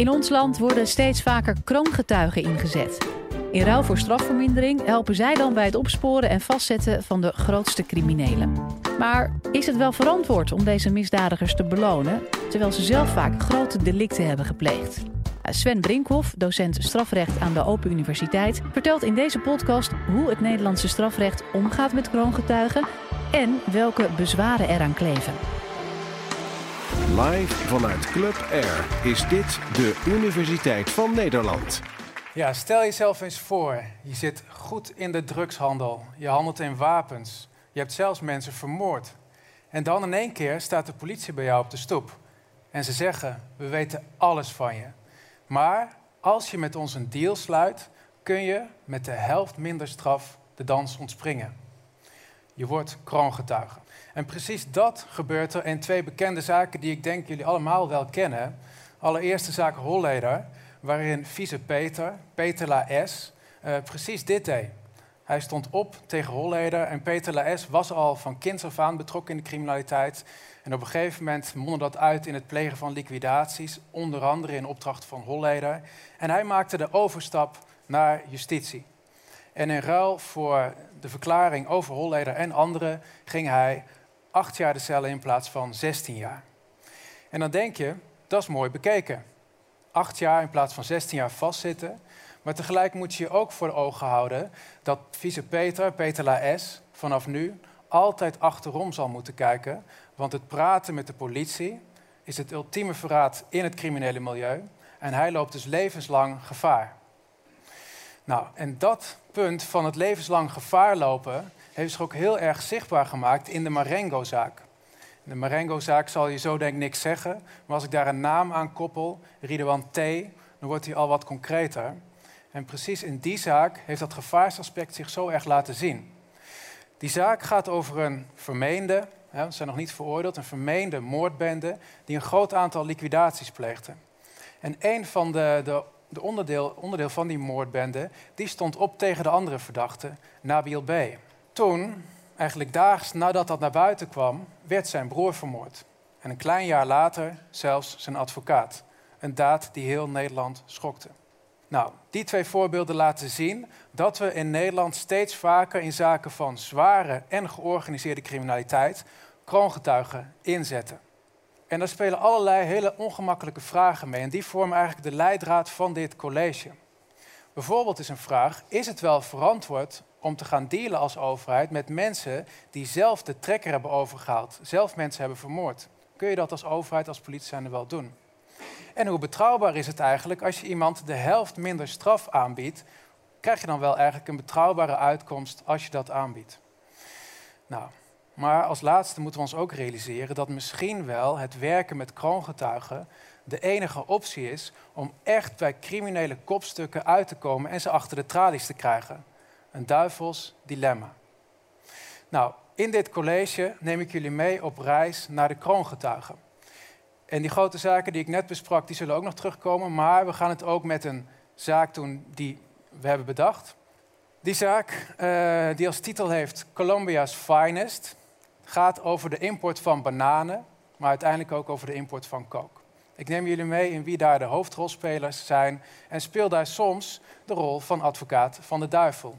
In ons land worden steeds vaker kroongetuigen ingezet. In ruil voor strafvermindering helpen zij dan bij het opsporen en vastzetten van de grootste criminelen. Maar is het wel verantwoord om deze misdadigers te belonen, terwijl ze zelf vaak grote delicten hebben gepleegd? Sven Brinkhoff, docent strafrecht aan de Open Universiteit, vertelt in deze podcast hoe het Nederlandse strafrecht omgaat met kroongetuigen en welke bezwaren eraan kleven. Live vanuit Club Air is dit de Universiteit van Nederland. Ja, stel jezelf eens voor. Je zit goed in de drugshandel. Je handelt in wapens. Je hebt zelfs mensen vermoord. En dan in één keer staat de politie bij jou op de stoep. En ze zeggen: We weten alles van je. Maar als je met ons een deal sluit, kun je met de helft minder straf de dans ontspringen. Je wordt kroongetuige. En precies dat gebeurt er in twee bekende zaken die ik denk jullie allemaal wel kennen. Allereerst de zaak Holleder, waarin vice Peter, Peter Laes, uh, precies dit deed. Hij stond op tegen Holleder en Peter Laes was al van kinds af aan betrokken in de criminaliteit. En op een gegeven moment mondde dat uit in het plegen van liquidaties, onder andere in opdracht van Holleder. En hij maakte de overstap naar justitie. En in ruil voor de verklaring over Holleder en anderen ging hij acht jaar de cel in plaats van 16 jaar. En dan denk je, dat is mooi bekeken. Acht jaar in plaats van 16 jaar vastzitten. Maar tegelijk moet je je ook voor ogen houden dat vice Peter, Peter Laes, vanaf nu altijd achterom zal moeten kijken. Want het praten met de politie is het ultieme verraad in het criminele milieu. En hij loopt dus levenslang gevaar. Nou, en dat punt van het levenslang gevaar lopen heeft zich ook heel erg zichtbaar gemaakt in de Marengo-zaak. De Marengo-zaak zal je zo denk ik niks zeggen, maar als ik daar een naam aan koppel, Ridwan T., dan wordt hij al wat concreter. En precies in die zaak heeft dat gevaarsaspect zich zo erg laten zien. Die zaak gaat over een vermeende, hè, ze zijn nog niet veroordeeld, een vermeende moordbende die een groot aantal liquidaties pleegde. En een van de, de, de onderdeel, onderdeel van die moordbende, die stond op tegen de andere verdachte, Nabil B. Toen, eigenlijk daags nadat dat naar buiten kwam, werd zijn broer vermoord. En een klein jaar later zelfs zijn advocaat. Een daad die heel Nederland schokte. Nou, die twee voorbeelden laten zien dat we in Nederland steeds vaker in zaken van zware en georganiseerde criminaliteit kroongetuigen inzetten. En daar spelen allerlei hele ongemakkelijke vragen mee. En die vormen eigenlijk de leidraad van dit college. Bijvoorbeeld is een vraag: is het wel verantwoord om te gaan dealen als overheid met mensen die zelf de trekker hebben overgehaald, zelf mensen hebben vermoord? Kun je dat als overheid, als politie wel doen? En hoe betrouwbaar is het eigenlijk als je iemand de helft minder straf aanbiedt? Krijg je dan wel eigenlijk een betrouwbare uitkomst als je dat aanbiedt? Nou, maar als laatste moeten we ons ook realiseren dat misschien wel het werken met kroongetuigen de enige optie is om echt bij criminele kopstukken uit te komen en ze achter de tralies te krijgen. Een duivels dilemma. Nou, in dit college neem ik jullie mee op reis naar de kroongetuigen. En die grote zaken die ik net besprak, die zullen ook nog terugkomen. Maar we gaan het ook met een zaak doen die we hebben bedacht. Die zaak, uh, die als titel heeft Colombia's Finest, gaat over de import van bananen, maar uiteindelijk ook over de import van kook. Ik neem jullie mee in wie daar de hoofdrolspelers zijn en speel daar soms de rol van advocaat van de duivel.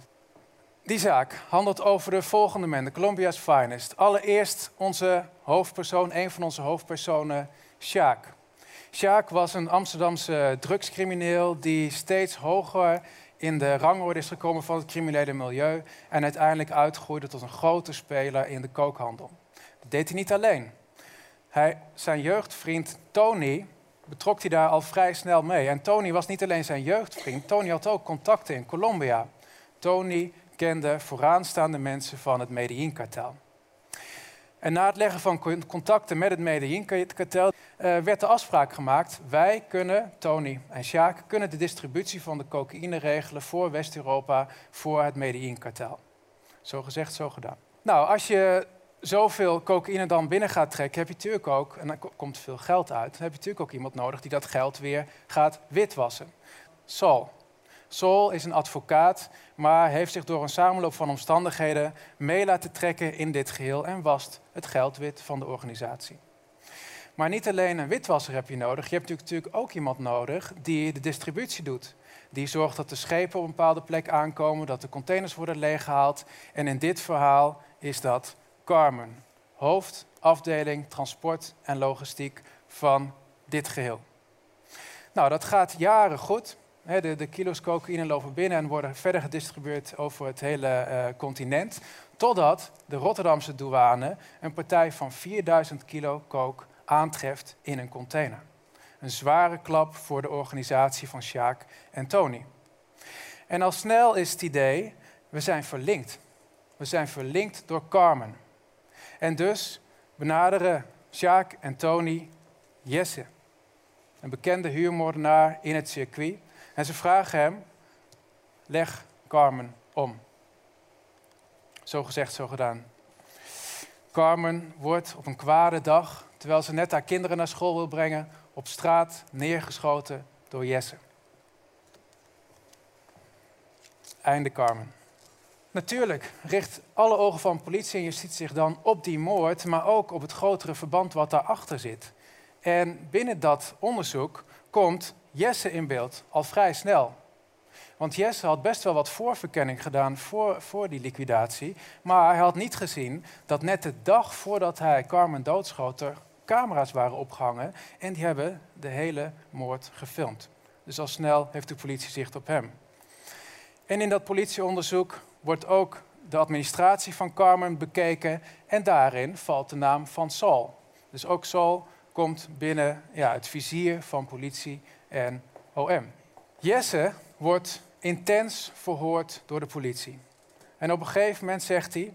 Die zaak handelt over de volgende mensen, Colombia's Finest. Allereerst onze hoofdpersoon, een van onze hoofdpersonen, Sjaak. Sjaak was een Amsterdamse drugscrimineel die steeds hoger in de rangorde is gekomen van het criminele milieu en uiteindelijk uitgroeide tot een grote speler in de kookhandel. Dat deed hij niet alleen. Hij, zijn jeugdvriend Tony betrok hij daar al vrij snel mee. En Tony was niet alleen zijn jeugdvriend, Tony had ook contacten in Colombia. Tony kende vooraanstaande mensen van het Medellin-kartel. En na het leggen van contacten met het Medellin-kartel uh, werd de afspraak gemaakt. Wij kunnen, Tony en Sjaak, kunnen de distributie van de cocaïne regelen voor West-Europa, voor het Medellin-kartel. Zo gezegd, zo gedaan. Nou, als je zoveel cocaïne dan binnen gaat trekken, heb je natuurlijk ook, en dan komt veel geld uit, dan heb je natuurlijk ook iemand nodig die dat geld weer gaat witwassen. Saul. Saul is een advocaat, maar heeft zich door een samenloop van omstandigheden mee laten trekken in dit geheel en wast het geld wit van de organisatie. Maar niet alleen een witwasser heb je nodig, je hebt natuurlijk ook iemand nodig die de distributie doet. Die zorgt dat de schepen op een bepaalde plek aankomen, dat de containers worden leeggehaald. En in dit verhaal is dat Carmen, hoofdafdeling transport en logistiek van dit geheel. Nou, dat gaat jaren goed. De, de kilo's cocaïne lopen binnen en worden verder gedistribueerd over het hele uh, continent. Totdat de Rotterdamse douane een partij van 4000 kilo coke aantreft in een container. Een zware klap voor de organisatie van Sjaak en Tony. En al snel is het idee, we zijn verlinkt. We zijn verlinkt door Carmen. En dus benaderen Sjaak en Tony Jesse, een bekende huurmoordenaar in het circuit. En ze vragen hem, leg Carmen om. Zo gezegd, zo gedaan. Carmen wordt op een kwade dag, terwijl ze net haar kinderen naar school wil brengen, op straat neergeschoten door Jesse. Einde Carmen. Natuurlijk richt alle ogen van politie en justitie zich dan op die moord, maar ook op het grotere verband wat daarachter zit. En binnen dat onderzoek komt Jesse in beeld, al vrij snel. Want Jesse had best wel wat voorverkenning gedaan voor, voor die liquidatie. Maar hij had niet gezien dat net de dag voordat hij Carmen doodschoot... er camera's waren opgehangen en die hebben de hele moord gefilmd. Dus al snel heeft de politie zicht op hem. En in dat politieonderzoek wordt ook de administratie van Carmen bekeken en daarin valt de naam van Saul. Dus ook Saul komt binnen ja, het vizier van politie en OM. Jesse wordt intens verhoord door de politie. En op een gegeven moment zegt hij: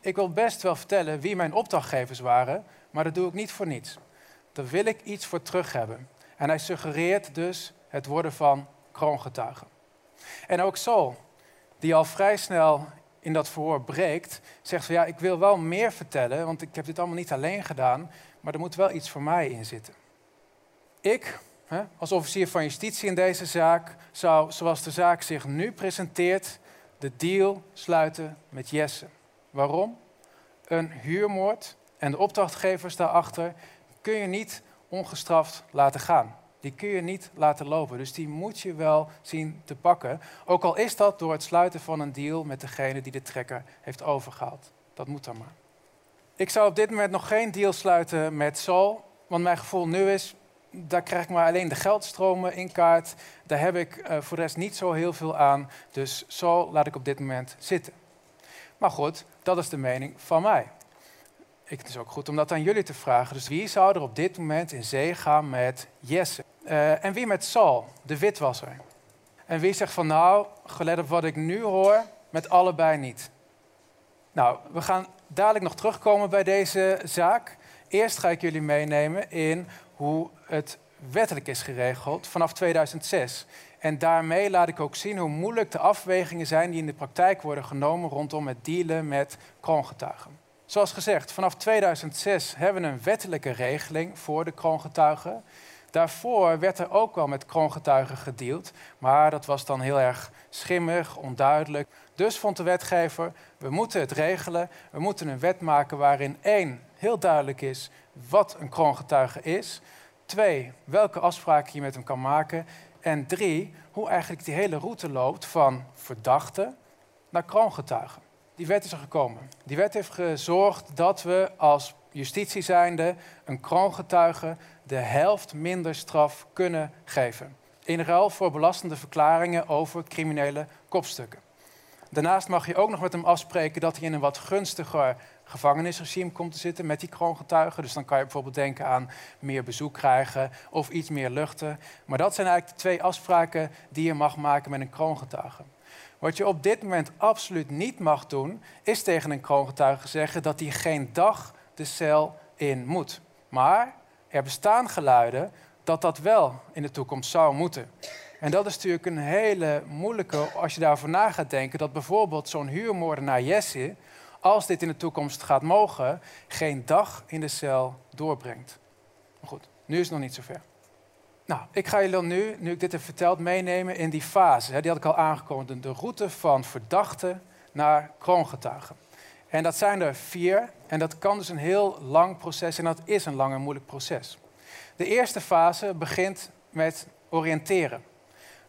Ik wil best wel vertellen wie mijn opdrachtgevers waren, maar dat doe ik niet voor niets. Daar wil ik iets voor terug hebben. En hij suggereert dus het worden van kroongetuige. En ook Saul, die al vrij snel in dat verhoor breekt, zegt van ja, ik wil wel meer vertellen, want ik heb dit allemaal niet alleen gedaan, maar er moet wel iets voor mij in zitten. Ik, als officier van justitie in deze zaak, zou, zoals de zaak zich nu presenteert, de deal sluiten met Jesse. Waarom? Een huurmoord en de opdrachtgevers daarachter kun je niet ongestraft laten gaan. Die kun je niet laten lopen. Dus die moet je wel zien te pakken. Ook al is dat door het sluiten van een deal met degene die de trekker heeft overgehaald. Dat moet dan maar. Ik zou op dit moment nog geen deal sluiten met Saul. Want mijn gevoel nu is, daar krijg ik maar alleen de geldstromen in kaart. Daar heb ik uh, voor de rest niet zo heel veel aan. Dus Saul laat ik op dit moment zitten. Maar goed, dat is de mening van mij. Ik, het is ook goed om dat aan jullie te vragen. Dus wie zou er op dit moment in zee gaan met Jesse? Uh, en wie met Saul, de witwasser? En wie zegt van nou, gelet op wat ik nu hoor, met allebei niet? Nou, we gaan dadelijk nog terugkomen bij deze zaak. Eerst ga ik jullie meenemen in hoe het wettelijk is geregeld vanaf 2006. En daarmee laat ik ook zien hoe moeilijk de afwegingen zijn die in de praktijk worden genomen rondom het dealen met kroongetuigen. Zoals gezegd, vanaf 2006 hebben we een wettelijke regeling voor de kroongetuigen. Daarvoor werd er ook wel met kroongetuigen gedeeld, maar dat was dan heel erg schimmig, onduidelijk. Dus vond de wetgever, we moeten het regelen, we moeten een wet maken waarin één, heel duidelijk is wat een kroongetuige is. Twee, welke afspraken je met hem kan maken. En drie, hoe eigenlijk die hele route loopt van verdachte naar kroongetuigen. Die wet is er gekomen. Die wet heeft gezorgd dat we als justitie zijnde een kroongetuige de helft minder straf kunnen geven. In ruil voor belastende verklaringen over criminele kopstukken. Daarnaast mag je ook nog met hem afspreken dat hij in een wat gunstiger gevangenisregime komt te zitten met die kroongetuigen. Dus dan kan je bijvoorbeeld denken aan meer bezoek krijgen of iets meer luchten. Maar dat zijn eigenlijk de twee afspraken die je mag maken met een kroongetuige. Wat je op dit moment absoluut niet mag doen, is tegen een kroongetuige zeggen dat hij geen dag de cel in moet. Maar er bestaan geluiden dat dat wel in de toekomst zou moeten. En dat is natuurlijk een hele moeilijke, als je daarover na gaat denken, dat bijvoorbeeld zo'n huurmoordenaar Jesse, als dit in de toekomst gaat mogen, geen dag in de cel doorbrengt. Maar goed, nu is het nog niet zover. Nou, ik ga jullie nu, nu ik dit heb verteld, meenemen in die fase. Die had ik al aangekondigd. De route van verdachte naar kroongetuigen. En dat zijn er vier. En dat kan dus een heel lang proces en dat is een lang en moeilijk proces. De eerste fase begint met oriënteren.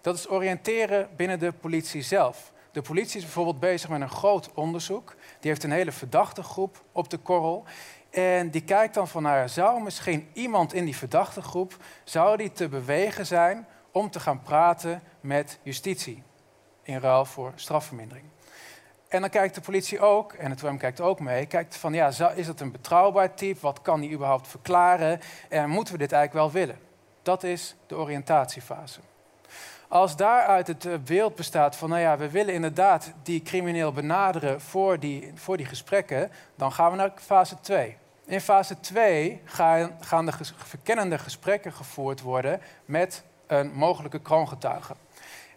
Dat is oriënteren binnen de politie zelf. De politie is bijvoorbeeld bezig met een groot onderzoek. Die heeft een hele verdachte groep op de korrel. En die kijkt dan van, nou zou misschien iemand in die verdachte groep, zou die te bewegen zijn om te gaan praten met justitie in ruil voor strafvermindering. En dan kijkt de politie ook, en het OM kijkt ook mee, kijkt van ja, is het een betrouwbaar type? Wat kan die überhaupt verklaren? En moeten we dit eigenlijk wel willen? Dat is de oriëntatiefase. Als daaruit het eh, beeld bestaat van, nou ja, we willen inderdaad die crimineel benaderen voor die, voor die gesprekken, dan gaan we naar fase 2. In fase 2 gaan, gaan de verkennende gesprekken gevoerd worden met een mogelijke kroongetuige.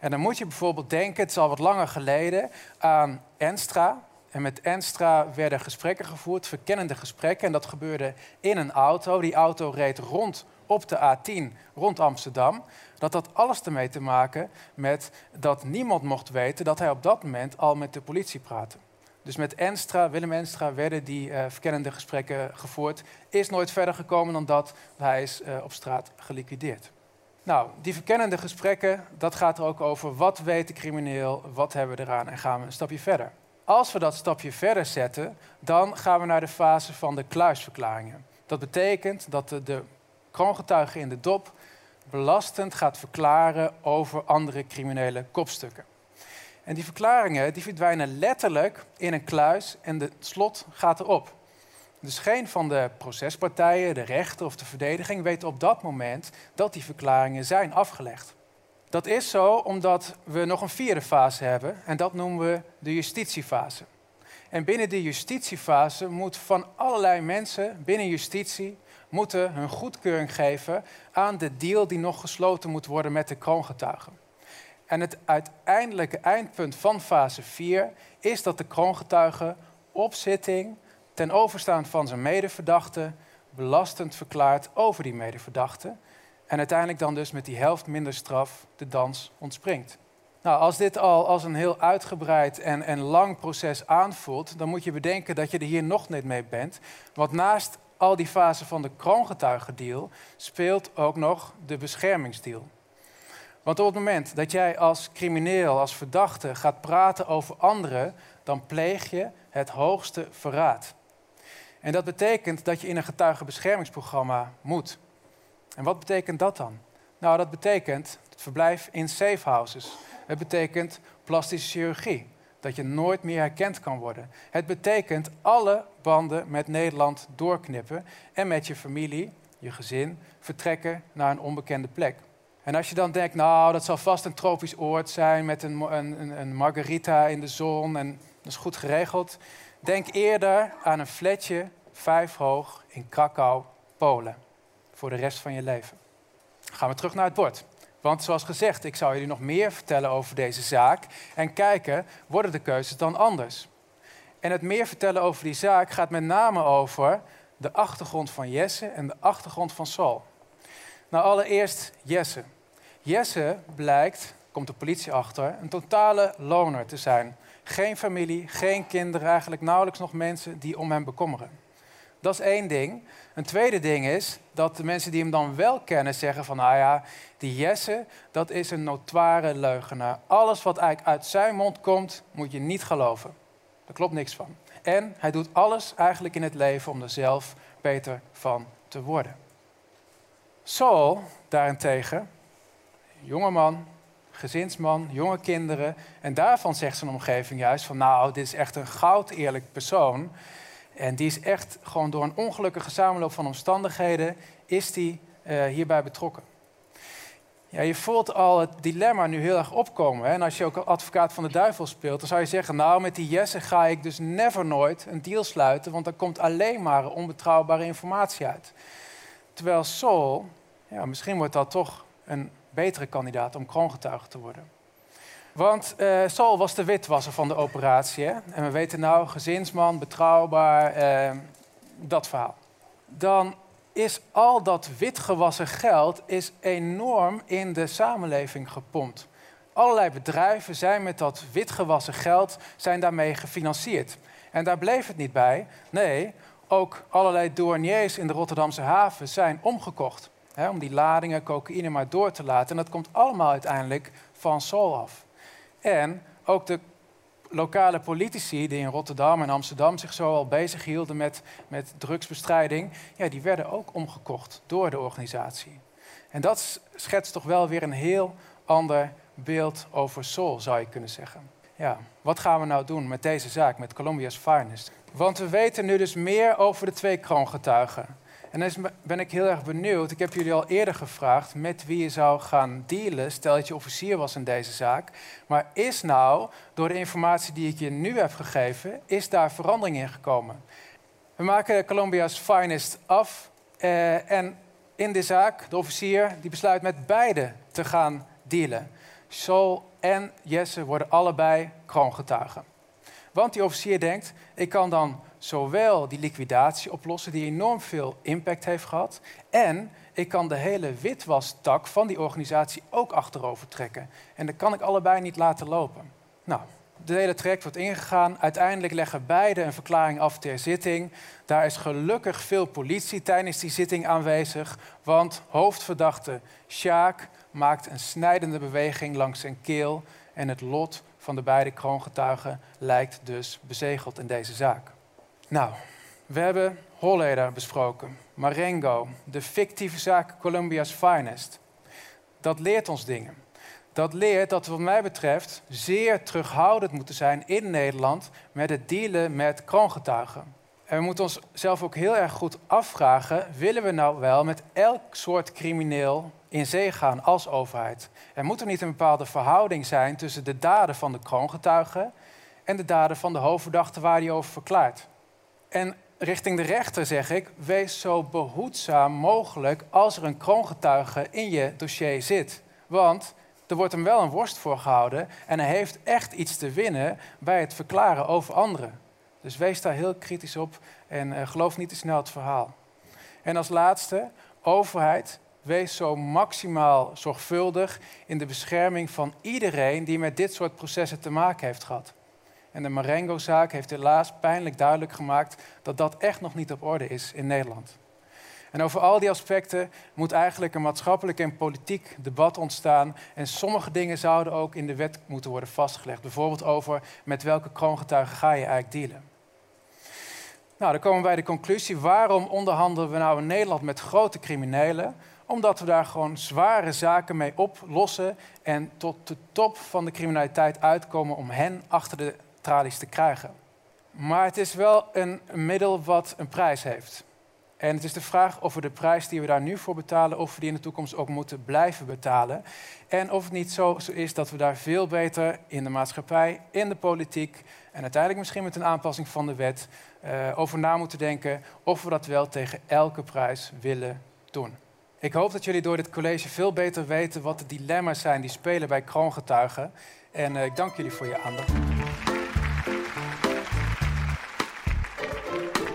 En dan moet je bijvoorbeeld denken, het is al wat langer geleden, aan Enstra. En met Enstra werden gesprekken gevoerd, verkennende gesprekken. En dat gebeurde in een auto. Die auto reed rond op de A10 rond Amsterdam. Dat had alles ermee te maken met dat niemand mocht weten dat hij op dat moment al met de politie praatte. Dus met Enstra, Willem Enstra, werden die uh, verkennende gesprekken gevoerd. Is nooit verder gekomen dan dat. Hij is uh, op straat geliquideerd. Nou, die verkennende gesprekken, dat gaat er ook over wat weet de crimineel, wat hebben we eraan en gaan we een stapje verder. Als we dat stapje verder zetten, dan gaan we naar de fase van de kluisverklaringen. Dat betekent dat de, de kroongetuige in de dop belastend gaat verklaren over andere criminele kopstukken. En die verklaringen die verdwijnen letterlijk in een kluis en de slot gaat erop. Dus geen van de procespartijen, de rechter of de verdediging weet op dat moment dat die verklaringen zijn afgelegd. Dat is zo omdat we nog een vierde fase hebben en dat noemen we de justitiefase. En binnen die justitiefase moet van allerlei mensen binnen justitie moeten hun goedkeuring geven aan de deal die nog gesloten moet worden met de kroongetuigen. En het uiteindelijke eindpunt van fase 4 is dat de kroongetuige op zitting ten overstaan van zijn medeverdachte belastend verklaart over die medeverdachte. En uiteindelijk dan dus met die helft minder straf de dans ontspringt. Nou, als dit al als een heel uitgebreid en, en lang proces aanvoelt, dan moet je bedenken dat je er hier nog niet mee bent. Want naast al die fasen van de kroongetuigendeal speelt ook nog de beschermingsdeal. Want op het moment dat jij als crimineel, als verdachte gaat praten over anderen, dan pleeg je het hoogste verraad. En dat betekent dat je in een getuigenbeschermingsprogramma moet. En wat betekent dat dan? Nou, dat betekent verblijf in safe houses. Het betekent plastische chirurgie, dat je nooit meer herkend kan worden. Het betekent alle banden met Nederland doorknippen en met je familie, je gezin, vertrekken naar een onbekende plek. En als je dan denkt, nou, dat zal vast een tropisch oord zijn met een, een, een margarita in de zon en dat is goed geregeld. Denk eerder aan een flatje, vijf hoog, in Krakau, Polen. Voor de rest van je leven. Gaan we terug naar het bord. Want zoals gezegd, ik zou jullie nog meer vertellen over deze zaak. En kijken, worden de keuzes dan anders? En het meer vertellen over die zaak gaat met name over de achtergrond van Jesse en de achtergrond van Saul. Nou, allereerst Jesse. Jesse blijkt, komt de politie achter, een totale loner te zijn. Geen familie, geen kinderen, eigenlijk nauwelijks nog mensen die om hem bekommeren. Dat is één ding. Een tweede ding is dat de mensen die hem dan wel kennen zeggen van, nou ja, die Jesse, dat is een notoire leugenaar. Alles wat eigenlijk uit zijn mond komt, moet je niet geloven. Daar klopt niks van. En hij doet alles eigenlijk in het leven om er zelf beter van te worden. Saul daarentegen, jongeman, gezinsman, jonge kinderen. En daarvan zegt zijn omgeving juist van nou, dit is echt een goud eerlijk persoon. En die is echt gewoon door een ongelukkige samenloop van omstandigheden, is die uh, hierbij betrokken. Ja, je voelt al het dilemma nu heel erg opkomen. Hè? En als je ook advocaat van de duivel speelt, dan zou je zeggen: Nou, met die Jesse ga ik dus never nooit een deal sluiten, want er komt alleen maar onbetrouwbare informatie uit. Terwijl Saul, ja, misschien wordt dat toch een betere kandidaat om kroongetuige te worden. Want uh, was de witwasser van de operatie. En we weten nou, gezinsman, betrouwbaar, uh, dat verhaal. Dan is al dat witgewassen geld is enorm in de samenleving gepompt. Allerlei bedrijven zijn met dat witgewassen geld zijn daarmee gefinancierd. En daar bleef het niet bij. Nee, ook allerlei douaniers in de Rotterdamse haven zijn omgekocht. Om die ladingen cocaïne maar door te laten. En dat komt allemaal uiteindelijk van Sol af. En ook de lokale politici die in Rotterdam en Amsterdam zich zo al bezig hielden met, met drugsbestrijding, ja, die werden ook omgekocht door de organisatie. En dat schetst toch wel weer een heel ander beeld over Sol, zou je kunnen zeggen. Ja, wat gaan we nou doen met deze zaak, met Colombia's Finest? Want we weten nu dus meer over de twee kroongetuigen. En dan ben ik heel erg benieuwd. Ik heb jullie al eerder gevraagd met wie je zou gaan dealen. Stel dat je officier was in deze zaak. Maar is nou, door de informatie die ik je nu heb gegeven, is daar verandering in gekomen? We maken Colombia's Finest af. Eh, en in de zaak, de officier, die besluit met beide te gaan dealen. Sol en Jesse worden allebei kroongetuigen. Want die officier denkt, ik kan dan zowel die liquidatie oplossen, die enorm veel impact heeft gehad, en ik kan de hele witwastak van die organisatie ook achterover trekken. En dat kan ik allebei niet laten lopen. Nou, de hele traject wordt ingegaan. Uiteindelijk leggen beide een verklaring af ter zitting. Daar is gelukkig veel politie tijdens die zitting aanwezig, want hoofdverdachte Sjaak maakt een snijdende beweging langs zijn keel en het lot van de beide kroongetuigen lijkt dus bezegeld in deze zaak. Nou, we hebben Holleder besproken, Marengo, de fictieve zaak Colombia's Finest. Dat leert ons dingen. Dat leert dat we, wat mij betreft, zeer terughoudend moeten zijn in Nederland met het dealen met kroongetuigen. En we moeten onszelf ook heel erg goed afvragen: willen we nou wel met elk soort crimineel in zee gaan als overheid? Er moet er niet een bepaalde verhouding zijn tussen de daden van de kroongetuigen en de daden van de hoofdverdachte waar hij over verklaart. En richting de rechter zeg ik: wees zo behoedzaam mogelijk als er een kroongetuige in je dossier zit. Want er wordt hem wel een worst voor gehouden en hij heeft echt iets te winnen bij het verklaren over anderen. Dus wees daar heel kritisch op en uh, geloof niet te snel het verhaal. En als laatste, overheid, wees zo maximaal zorgvuldig in de bescherming van iedereen die met dit soort processen te maken heeft gehad. En de Marengo-zaak heeft helaas pijnlijk duidelijk gemaakt dat dat echt nog niet op orde is in Nederland. En over al die aspecten moet eigenlijk een maatschappelijk en politiek debat ontstaan. En sommige dingen zouden ook in de wet moeten worden vastgelegd. Bijvoorbeeld over met welke kroongetuigen ga je eigenlijk dealen. Nou, dan komen we bij de conclusie. Waarom onderhandelen we nou in Nederland met grote criminelen? Omdat we daar gewoon zware zaken mee oplossen en tot de top van de criminaliteit uitkomen om hen achter de tralies te krijgen. Maar het is wel een middel wat een prijs heeft. En het is de vraag of we de prijs die we daar nu voor betalen, of we die in de toekomst ook moeten blijven betalen. En of het niet zo, is dat we daar veel beter in de maatschappij, in de politiek en uiteindelijk misschien met een aanpassing van de wet uh, over na moeten denken of we dat wel tegen elke prijs willen doen. Ik hoop dat jullie door dit college veel beter weten wat de dilemma's zijn die spelen bij kroongetuigen. En uh, ik dank jullie voor je aandacht.